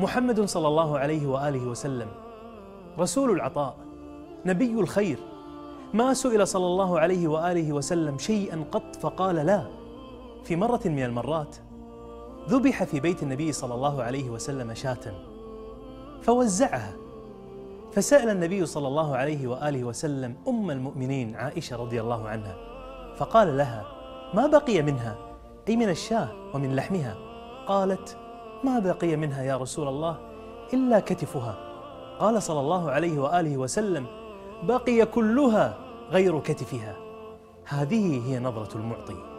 محمد صلى الله عليه وآله وسلم. رسول العطاء نبي الخير. ما سئل صلى الله عليه وآله وسلم شيئا قط فقال لا. في مرة من المرات ذبح في بيت النبي صلى الله عليه وسلم شاة. فوزعها. فسأل النبي صلى الله عليه وآله وسلم أم المؤمنين عائشة رضي الله عنها. فقال لها ما بقي منها؟ أي من الشاة ومن لحمها؟ قالت ما بقي منها يا رسول الله إلا كتفها. قال صلى الله عليه وآله وسلم بقي كلها غير كتفها. هذه هي نظرة المعطي.